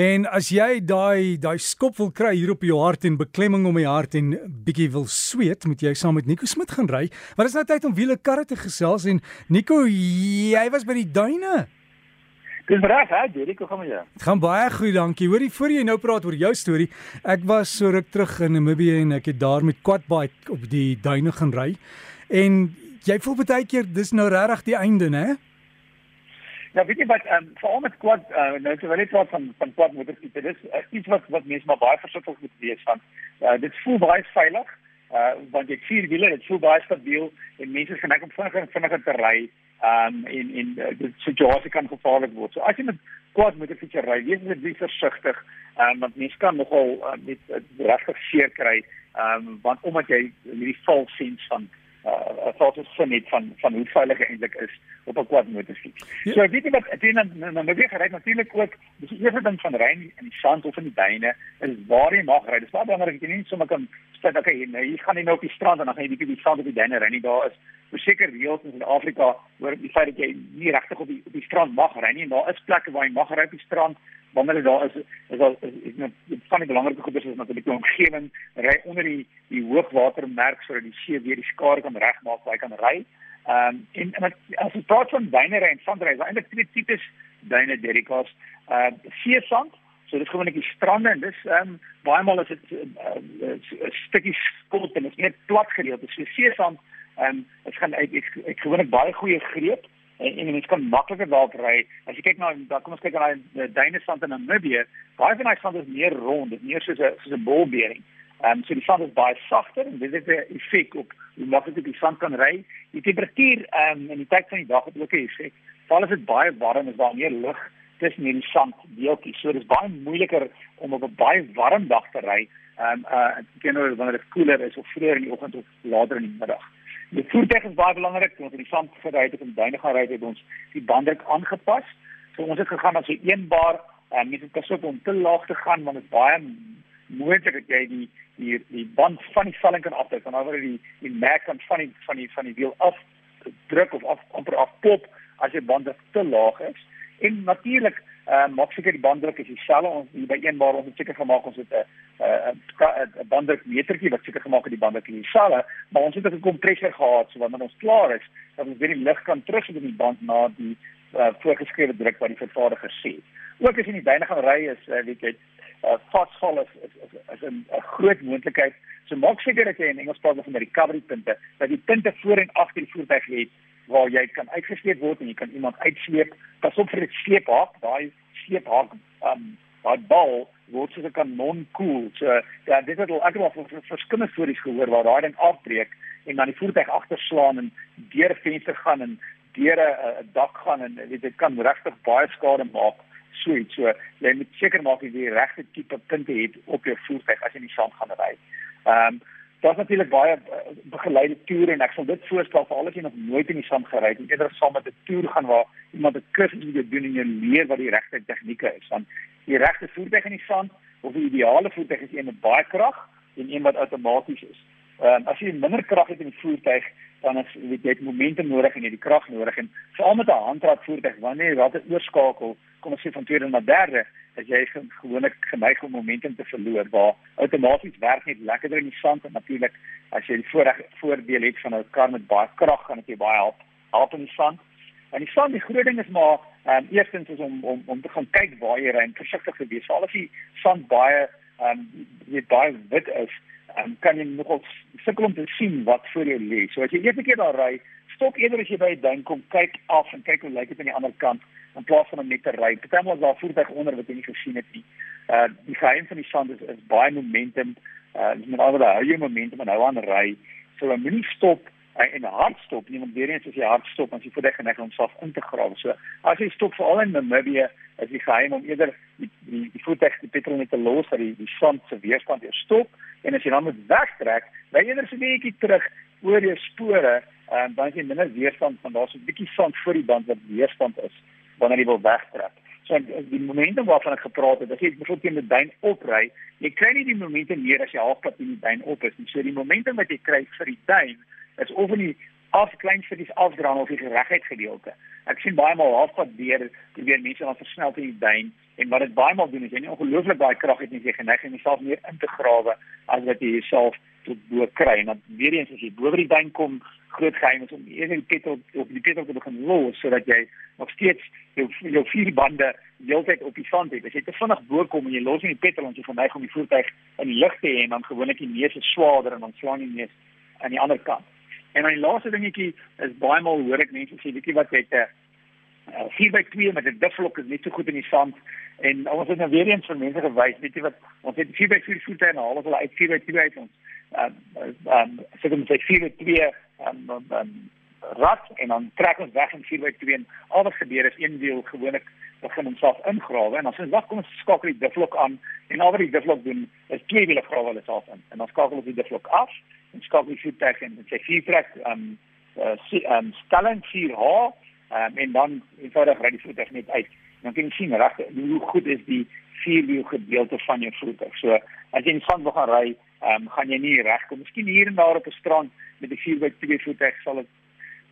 En as jy daai daai skop wil kry hier op jou hart en beklemming om die hart en bietjie wil sweet, moet jy saam met Nico Smit gaan ry. Maar dis nou tyd om wiele karre te gesels en Nico, jy was by die duine. Dis reg, hè, Jericho, kom jy. Dit gaan baie goed, dankie. Hoorie, voor jy nou praat oor jou storie, ek was so ruk terug in Namibië en ek het daar met quadbike op die duine gaan ry. En jy voel baie keer dis nou regtig die einde, né? Ja, weet jy wat, um, veral met quad, uh, nou terwyl ek praat van van quad motorfiets, dis uh, iets wat wat mense maar baie versigtig moet wees van. Uh, dit voel baie veilig, uh, want jy vier wiele, dit voel baie stabiel en mense is geneig om vinniger vinniger te ry. Um en en uh, dit situasie kan gevaarlik word. So as jy met quad motorfiets ry, wees net versigtig, um, want mense kan nogal uh, met uh, regtig seer kry, um want omdat jy hierdie false sense van uh, 'n foto sin het van van hoe veilig eintlik is op 'n quad motorfiets. Ja. So weet jy wat dit dan dan jy gery natuurlik ook dis die eerste ding van ry in die sand of in die duine is waar jy mag ry. Dis baie belangrik dat jy nie sommer kan sê dat jy nou jy gaan nie nou op die strand en dan gaan jy bietjie op die sand op die duine ry nie. Daar is verseker reëls in Suid-Afrika oor die feit dat jy nie regtig op die op die strand mag ry nie. Daar is plekke waar jy mag ry op die strand wanneer daar is is al is, net van die belangrike goedes is natuurlik die omgewing ry onder die die hoogwatermerk sodat die see weer die skare kan regmaak waar hy kan ry. Ehm um, en, en as jy praat van duine ry en sandry, is eintlik twee tipes duine dedikas. Ehm uh, see sand, so dis gewoonlik die strande en dis ehm um, baie maal is dit 'n uh, uh, uh, stukkie skot en dit net plat gereeld. So see sand ehm um, dit gaan uit ek gewoonlik baie goeie greep en en mens kan makliker daarop ry. As jy kyk na dan kom ons kyk na die duine sand in Namibië, baie van daai sand is meer rond, dit meer soos 'n soos 'n bolbering. Ehm um, so die sand is baie sagter en dit het 'n effek op hoe maklik die sand kan ry. Die temperatuur ehm um, in die tyd van die dag het ook 'n effek. Veral as dit baie warm is, daar meer lug tussen die sand deeltjies. So dit is baie moeiliker om op 'n baie warm dag te ry. Ehm um, uh teenoor wanneer dit koeler is of vroeër in die oggend of later in die middag. Die voertuig is baie belangrik. Ons het die sand gery het en duine gaan ry het ons die banddruk aangepas. So ons het gegaan as 'n eenbaar en uh, met 'n kasop om te laag te gaan want dit is baie moontlik dat jy die die die band van die velling kan afdruk en dan word die die merk kan van die van die van die wiel af druk of af amper afpop as jy band te laag is. En natuurlik uh, maak seker die banddruk is dieselfde. Ons hier by eenbaar ons het seker gemaak ons het 'n 'n banddruk metertjie wat seker gemaak het die banddruk is dieselfde maar ons het 'n kompressor gehad so wanneer ons klaar is dat ons weer die lug kan terugsit in die band na die uh, voorgeskrewe druk wat die vervaardiger sê. Ook as jy in die duine gaan ry is uh, weet jy uh, vasval is is is, is 'n groot moontlikheid. So maak seker dat jy in Engels praat van die recovery punte dat die punte voor en agter die voertuig het waar jy kan uitgesleep word en jy kan iemand uitsleep. Pas op vir dit sleephaak daai sleephaak um daai bal word soos 'n kanon koel. So ja, dit het al ek al vir verskillende stories gehoor waar daai ding afbreek en dan die voertuig agterslaan en deur venster gaan en deur 'n dak gaan en weet dit kan regtig baie skade maak. So iets. So jy moet seker maak jy die regte tipe punte het op jou voertuig as jy in die sand gaan ry. Ehm um, Daar's natuurlik baie eh, begeleide toere en ek sal dit voorstel vir al die wat nooit in die sand gery het eerder saam met 'n toer gaan waar iemand 'n kursus met jou doen en jy leer wat die regte tegnieke is. Want die regte voertuig in die sand of die ideale voertuig is een met baie krag en een wat outomaties is. Ehm um, as jy minder krag het in die voertuig, dan is weet jy het momentum nodig en jy het die krag nodig en veral met 'n handrat voertuig wanneer jy wat oorskakel, kom ons sê van tweede na derde, as jy gewoonlik geneig om momentum te verloor waar outomaties werk net lekkerder in die sand en natuurlik as jy die voorreg voordeel het van 'n kar met baie krag gaan dit jou baie help help in die sand. En die sand die groot ding is maar ehm um, eerstens is om om om te gaan kyk waar jy ry en versigtig te wees. Al as die sand baie ehm um, jy baie wit is, um, kan jy nogal sukkel om te sien wat voor jou lê. So as jy eers 'n keer daar ry, stop eerder as jy by 'n ding kom, kyk af en kyk hoe lyk dit aan die ander kant in plaas van om net te ry. Partymal is daar voertuig onder wat jy nie gesien het nie. Uh die geheim van die sand is, is baie momentum. Uh jy moet alweer jy momentum en hou aan ry. So dan moenie stop en hard stop nie want weer eens as jy hard stop dan jy voet geneig om self in te grawe. So as jy stop veral in Namibië is die geheim om eerder die die, die voertuig die petrol net te los dat die die sand se weerstand eers stop en as jy dan moet wegtrek, dan eerder so 'n bietjie terug oor jou spore en dan jy minder weerstand van daar's 'n bietjie sand voor die band wat weerstand is wanneer jy wil wegtrek. So die momentum waarvan ek gepraat het, as jy bijvoorbeeld in die duin opry, jy kry nie die momentum meer as jy halfpad in die duin op is nie. So die momentum wat jy kry vir die duin is of in die af klein stukkies afdrang of die geregheid gedeelte. ek sien baie maal halfpad deur probeer mense dan versnel teen die duin en wat dit baie maal doen is jy nie ongelooflik baie krag het nie jy geneig om jouself meer in te grawe as wat jy jouself tot bo kry en dan weer eens as jy bo by die duin kom groot geheim is om eers die petrol op die petrol te begin los sodat jy nog steeds jou jou vier bande heeltyd op die sand het. As jy te vinnig bo kom en jy los nie die petrol ons jy verneig om die voertuig in die lug te hê en dan gewoonlik die neus is swaarder en dan slaan die neus aan die ander kant. En die laaste dingetjie is baie maal hoor ek mense sê bietjie wat het 'n uh, 4x2 met 'n difflok is net so goed in die sand. En ons het nou weer eens vir mense gewys weet jy wat ons het 4x4 voertuie en haal ons hulle uit 4x2 uit. Ons ehm ehm sê dit met 4x2 um, um, um, rat en dan trek ons weg in 4 by 2 en al wat gebeur is een deel gewoonlik begin homself ingrawe en dan sê wag kom ons skakel die difflok aan. En al wat die difflok doen is twee wiele grawe hulle self in. En dan skakel ons die difflok af en skakel die voertuig in en sê vier trek um uh, um stelling 4H um, en dan eenvoudig ry die voertuig net uit. Dan kan jy sien reg hoe goed is die vierwiel gedeelte van jou voertuig. So as jy in sand wil gaan ry um, gaan jy nie regkom miskien hier en daar op 'n strand met 'n 4x2 voertuig sal dit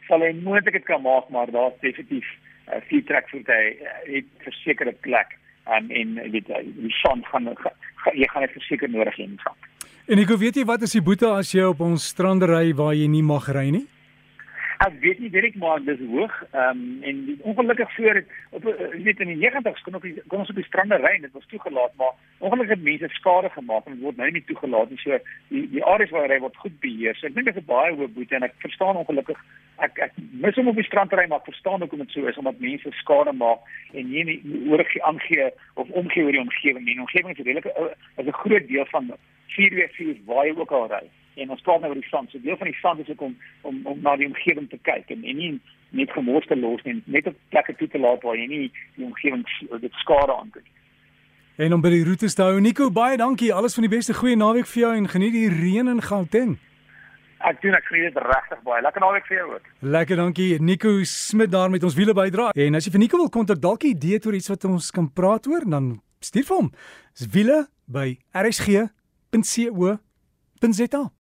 sal hy moontlik dit kan maak, maar daar's definitief uh, vier trek voertuig uh, het versekerde plek um, en weet die son gaan ga, jy gaan dit verseker nodig hê in sak. En ek weet jy wat is die boete as jy op ons strandery waar jy nie mag ry nie? Ek weet nie direk maar dis hoog. Ehm um, en ongelukkig voor dit op eh, weet in die 90's kon op die kon ons op die strande ry en dit was toegelaat, maar ongelukkig het mense skade gemaak en dit word nou nie toegelaat nie. So die die areas waar hy word goed beheer. So ek dink dit is 'n baie hoë boete en ek verstaan ongelukkig ek ek mis hom op die strand ry maar ek verstaan hoekom dit so is omdat mense skade maak en nie nie oor aangee of omgee oor die omgewing nie. Die omgewing is redelik eh, is 'n groot deel van 4x4 waar jy ook al ry en ons praat nou oor die sand. So deel van die sand is ook om om om na die omgewing te kyk en, en nie net gemors te los nie, net op plekke toe te laat waar jy nie die omgewing dit skade aan doen. En om by die roetes te hou, Nico, baie dankie. Alles van die beste. Goeie naweek vir jou en geniet die reën in Gauteng. Ek doen ek geniet dit regtig baie. Lekker naweek vir jou ook. Lekker, dankie. Nico Smit daar met ons wiele bydra. En as jy vir Nico wil kontak, dalk 'n idee oor iets wat ons kan praat oor, dan stuur vir hom. Dis wiele by rsg.co.za.